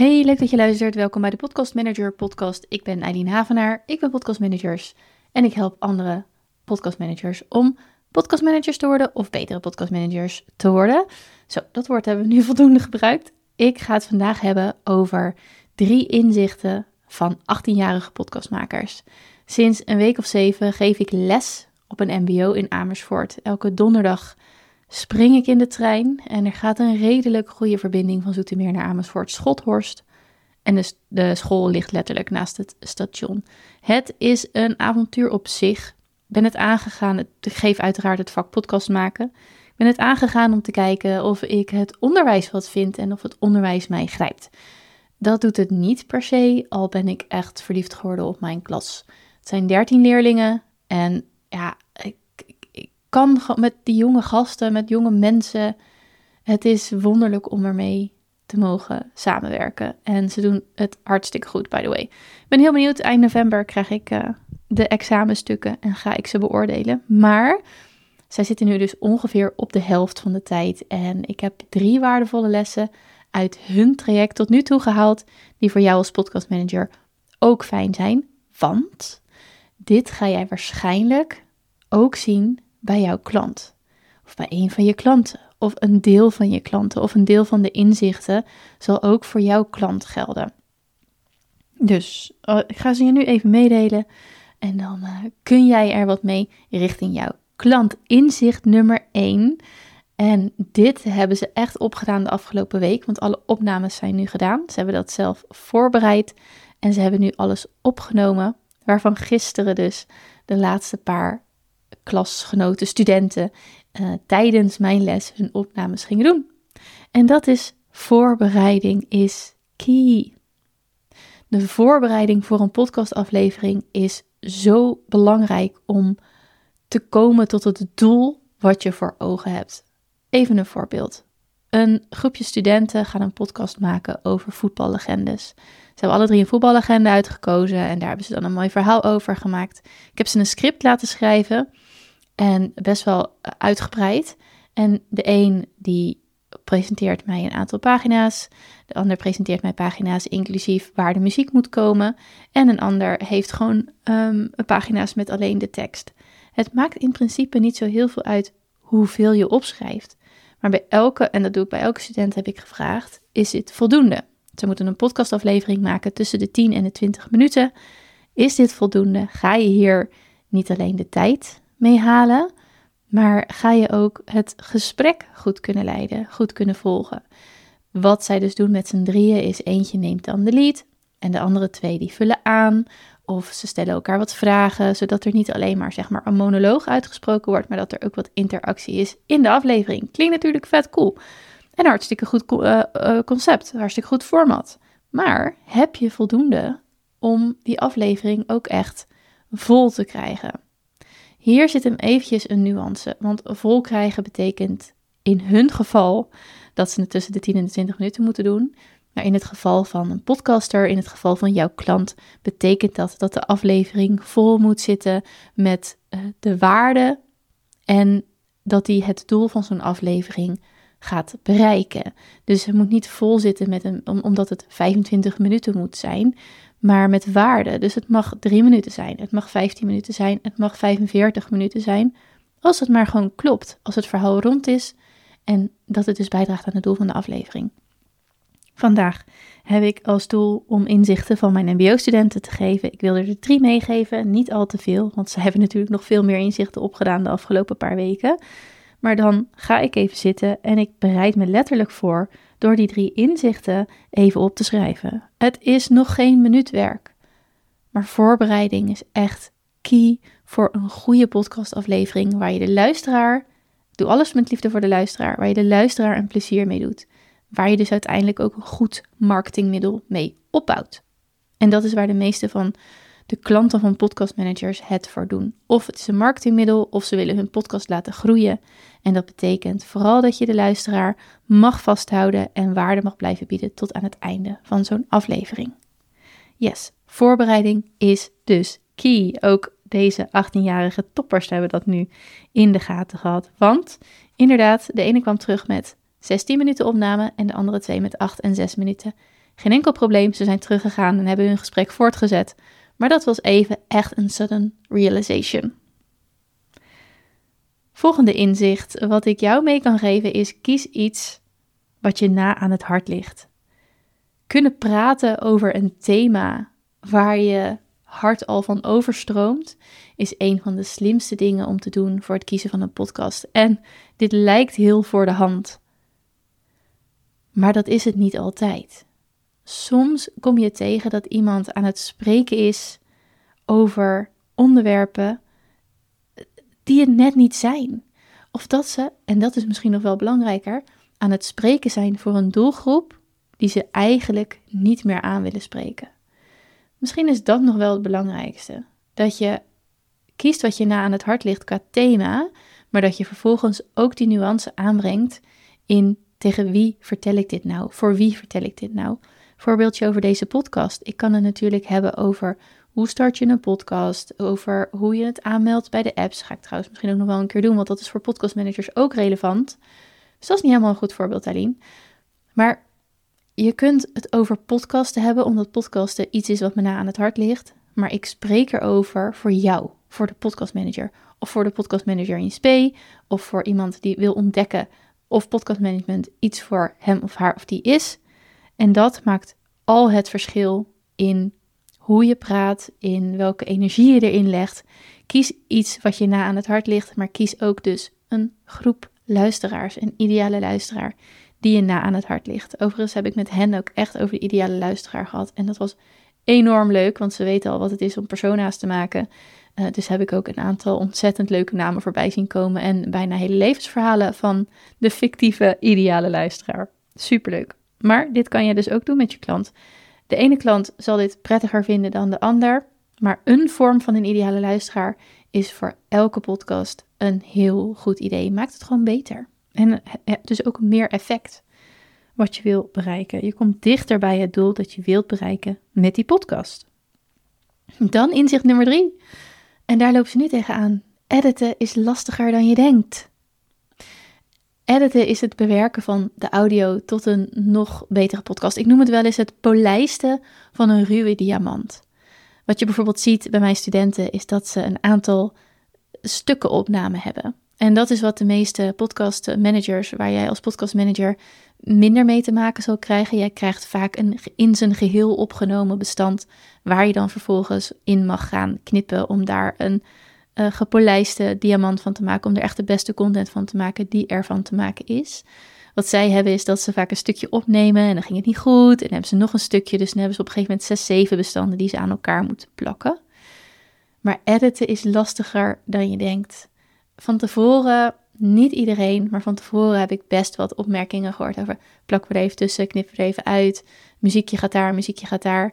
Hey, leuk dat je luistert. Welkom bij de Podcast Manager podcast. Ik ben Eileen Havenaar, ik ben podcastmanagers en ik help andere podcastmanagers om podcastmanagers te worden of betere podcastmanagers te worden. Zo, dat woord hebben we nu voldoende gebruikt. Ik ga het vandaag hebben over drie inzichten van 18-jarige podcastmakers. Sinds een week of zeven geef ik les op een MBO in Amersfoort. Elke donderdag spring ik in de trein en er gaat een redelijk goede verbinding van Zoetermeer naar Amersfoort Schothorst. En de, de school ligt letterlijk naast het station. Het is een avontuur op zich. Ben het aangegaan, ik geef uiteraard het vak podcast maken. Ik ben het aangegaan om te kijken of ik het onderwijs wat vind en of het onderwijs mij grijpt. Dat doet het niet per se, al ben ik echt verliefd geworden op mijn klas. Het zijn 13 leerlingen en ja, kan met die jonge gasten, met jonge mensen. Het is wonderlijk om ermee te mogen samenwerken. En ze doen het hartstikke goed, by the way. Ik ben heel benieuwd. Eind november krijg ik uh, de examenstukken en ga ik ze beoordelen. Maar zij zitten nu dus ongeveer op de helft van de tijd. En ik heb drie waardevolle lessen uit hun traject tot nu toe gehaald, die voor jou als podcastmanager ook fijn zijn. Want dit ga jij waarschijnlijk ook zien bij jouw klant. Of bij een van je klanten. Of een deel van je klanten. Of een deel van de inzichten zal ook voor jouw klant gelden. Dus uh, ik ga ze je nu even meedelen. En dan uh, kun jij er wat mee richting jouw klant. Inzicht nummer 1. En dit hebben ze echt opgedaan de afgelopen week. Want alle opnames zijn nu gedaan. Ze hebben dat zelf voorbereid. En ze hebben nu alles opgenomen. Waarvan gisteren dus de laatste paar klasgenoten, studenten, uh, tijdens mijn les hun opnames gingen doen. En dat is voorbereiding is key. De voorbereiding voor een podcastaflevering is zo belangrijk om te komen tot het doel wat je voor ogen hebt. Even een voorbeeld. Een groepje studenten gaan een podcast maken over voetballegendes. Ze hebben alle drie een voetballegende uitgekozen en daar hebben ze dan een mooi verhaal over gemaakt. Ik heb ze een script laten schrijven en best wel uitgebreid. En de een die presenteert mij een aantal pagina's, de ander presenteert mij pagina's inclusief waar de muziek moet komen en een ander heeft gewoon um, pagina's met alleen de tekst. Het maakt in principe niet zo heel veel uit hoeveel je opschrijft. Maar bij elke, en dat doe ik bij elke student, heb ik gevraagd: is dit voldoende? Ze moeten een podcastaflevering maken tussen de 10 en de 20 minuten. Is dit voldoende? Ga je hier niet alleen de tijd mee halen, maar ga je ook het gesprek goed kunnen leiden, goed kunnen volgen? Wat zij dus doen met z'n drieën is eentje neemt dan de lead en de andere twee die vullen aan of ze stellen elkaar wat vragen, zodat er niet alleen maar zeg maar een monoloog uitgesproken wordt, maar dat er ook wat interactie is in de aflevering. Klinkt natuurlijk vet cool. En hartstikke goed uh, uh, concept, hartstikke goed format. Maar heb je voldoende om die aflevering ook echt vol te krijgen? Hier zit hem eventjes een nuance, want vol krijgen betekent in hun geval dat ze het tussen de 10 en de 20 minuten moeten doen. Maar in het geval van een podcaster, in het geval van jouw klant, betekent dat dat de aflevering vol moet zitten met uh, de waarde en dat die het doel van zo'n aflevering gaat bereiken. Dus het moet niet vol zitten met een, omdat het 25 minuten moet zijn, maar met waarde. Dus het mag 3 minuten zijn, het mag 15 minuten zijn, het mag 45 minuten zijn. Als het maar gewoon klopt, als het verhaal rond is en dat het dus bijdraagt aan het doel van de aflevering. Vandaag heb ik als doel om inzichten van mijn MBO-studenten te geven. Ik wil er drie meegeven, niet al te veel, want ze hebben natuurlijk nog veel meer inzichten opgedaan de afgelopen paar weken. Maar dan ga ik even zitten en ik bereid me letterlijk voor door die drie inzichten even op te schrijven. Het is nog geen minuut werk, maar voorbereiding is echt key voor een goede podcastaflevering waar je de luisteraar, doe alles met liefde voor de luisteraar, waar je de luisteraar een plezier mee doet waar je dus uiteindelijk ook een goed marketingmiddel mee opbouwt. En dat is waar de meeste van de klanten van podcastmanagers het voor doen. Of het is een marketingmiddel, of ze willen hun podcast laten groeien. En dat betekent vooral dat je de luisteraar mag vasthouden en waarde mag blijven bieden tot aan het einde van zo'n aflevering. Yes, voorbereiding is dus key. Ook deze 18-jarige toppers hebben dat nu in de gaten gehad. Want inderdaad, de ene kwam terug met 16 minuten opname en de andere twee met 8 en 6 minuten. Geen enkel probleem, ze zijn teruggegaan en hebben hun gesprek voortgezet. Maar dat was even echt een sudden realization. Volgende inzicht wat ik jou mee kan geven is: kies iets wat je na aan het hart ligt. Kunnen praten over een thema waar je hart al van overstroomt, is een van de slimste dingen om te doen voor het kiezen van een podcast. En dit lijkt heel voor de hand. Maar dat is het niet altijd. Soms kom je tegen dat iemand aan het spreken is over onderwerpen die het net niet zijn. Of dat ze, en dat is misschien nog wel belangrijker, aan het spreken zijn voor een doelgroep die ze eigenlijk niet meer aan willen spreken. Misschien is dat nog wel het belangrijkste. Dat je kiest wat je na aan het hart ligt qua thema, maar dat je vervolgens ook die nuance aanbrengt in tegen wie vertel ik dit nou? Voor wie vertel ik dit nou? Voorbeeldje over deze podcast. Ik kan het natuurlijk hebben over hoe start je een podcast, over hoe je het aanmeldt bij de apps. Ga ik trouwens misschien ook nog wel een keer doen, want dat is voor podcastmanagers ook relevant. Dus dat is niet helemaal een goed voorbeeld, Aline. Maar je kunt het over podcasten hebben, omdat podcasten iets is wat me na aan het hart ligt. Maar ik spreek erover voor jou, voor de podcastmanager. Of voor de podcastmanager in SP, of voor iemand die wil ontdekken of podcastmanagement iets voor hem of haar of die is. En dat maakt al het verschil in hoe je praat, in welke energie je erin legt. Kies iets wat je na aan het hart ligt, maar kies ook dus een groep luisteraars, een ideale luisteraar die je na aan het hart ligt. Overigens heb ik met hen ook echt over de ideale luisteraar gehad. En dat was enorm leuk, want ze weten al wat het is om persona's te maken. Uh, dus heb ik ook een aantal ontzettend leuke namen voorbij zien komen. En bijna hele levensverhalen van de fictieve ideale luisteraar. Superleuk. Maar dit kan je dus ook doen met je klant. De ene klant zal dit prettiger vinden dan de ander. Maar een vorm van een ideale luisteraar is voor elke podcast een heel goed idee. Maakt het gewoon beter. En dus ook meer effect wat je wil bereiken. Je komt dichter bij het doel dat je wilt bereiken met die podcast. Dan inzicht nummer drie. En daar loopt ze nu tegenaan. Editen is lastiger dan je denkt. Editen is het bewerken van de audio tot een nog betere podcast. Ik noem het wel eens het polijsten van een ruwe diamant. Wat je bijvoorbeeld ziet bij mijn studenten is dat ze een aantal stukken opname hebben. En dat is wat de meeste podcast managers, waar jij als podcastmanager minder mee te maken zal krijgen. Jij krijgt vaak een in zijn geheel opgenomen bestand, waar je dan vervolgens in mag gaan knippen om daar een uh, gepolijste diamant van te maken, om er echt de beste content van te maken die ervan te maken is. Wat zij hebben is dat ze vaak een stukje opnemen en dan ging het niet goed. En dan hebben ze nog een stukje, dus dan hebben ze op een gegeven moment zes, zeven bestanden die ze aan elkaar moeten plakken. Maar editen is lastiger dan je denkt van tevoren, niet iedereen, maar van tevoren heb ik best wat opmerkingen gehoord over plak er even tussen, knip er even uit, muziekje gaat daar, muziekje gaat daar.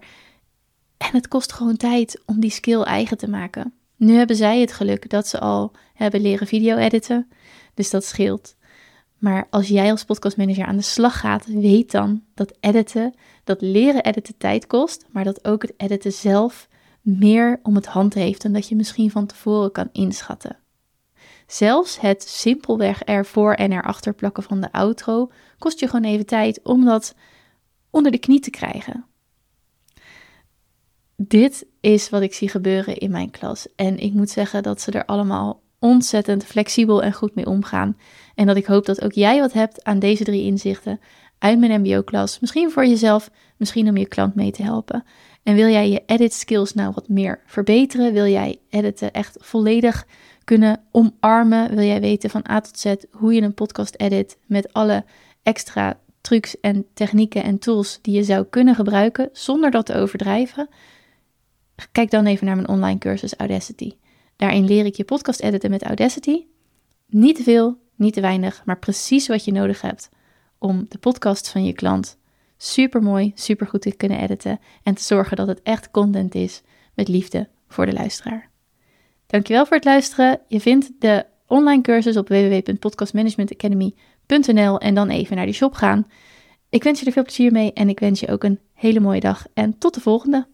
En het kost gewoon tijd om die skill eigen te maken. Nu hebben zij het geluk dat ze al hebben leren video editen, dus dat scheelt. Maar als jij als podcastmanager aan de slag gaat, weet dan dat editen, dat leren editen tijd kost, maar dat ook het editen zelf meer om het hand heeft dan dat je misschien van tevoren kan inschatten. Zelfs het simpelweg ervoor en erachter plakken van de outro kost je gewoon even tijd om dat onder de knie te krijgen. Dit is wat ik zie gebeuren in mijn klas. En ik moet zeggen dat ze er allemaal ontzettend flexibel en goed mee omgaan. En dat ik hoop dat ook jij wat hebt aan deze drie inzichten uit mijn MBO-klas. Misschien voor jezelf, misschien om je klant mee te helpen. En wil jij je edit skills nou wat meer verbeteren? Wil jij editen echt volledig kunnen omarmen? Wil jij weten van A tot Z hoe je een podcast edit met alle extra trucs en technieken en tools die je zou kunnen gebruiken zonder dat te overdrijven? Kijk dan even naar mijn online cursus Audacity. Daarin leer ik je podcast editen met Audacity. Niet te veel, niet te weinig, maar precies wat je nodig hebt om de podcast van je klant super mooi, super goed te kunnen editen en te zorgen dat het echt content is met liefde voor de luisteraar. Dankjewel voor het luisteren. Je vindt de online cursus op www.podcastmanagementacademy.nl en dan even naar die shop gaan. Ik wens je er veel plezier mee en ik wens je ook een hele mooie dag en tot de volgende.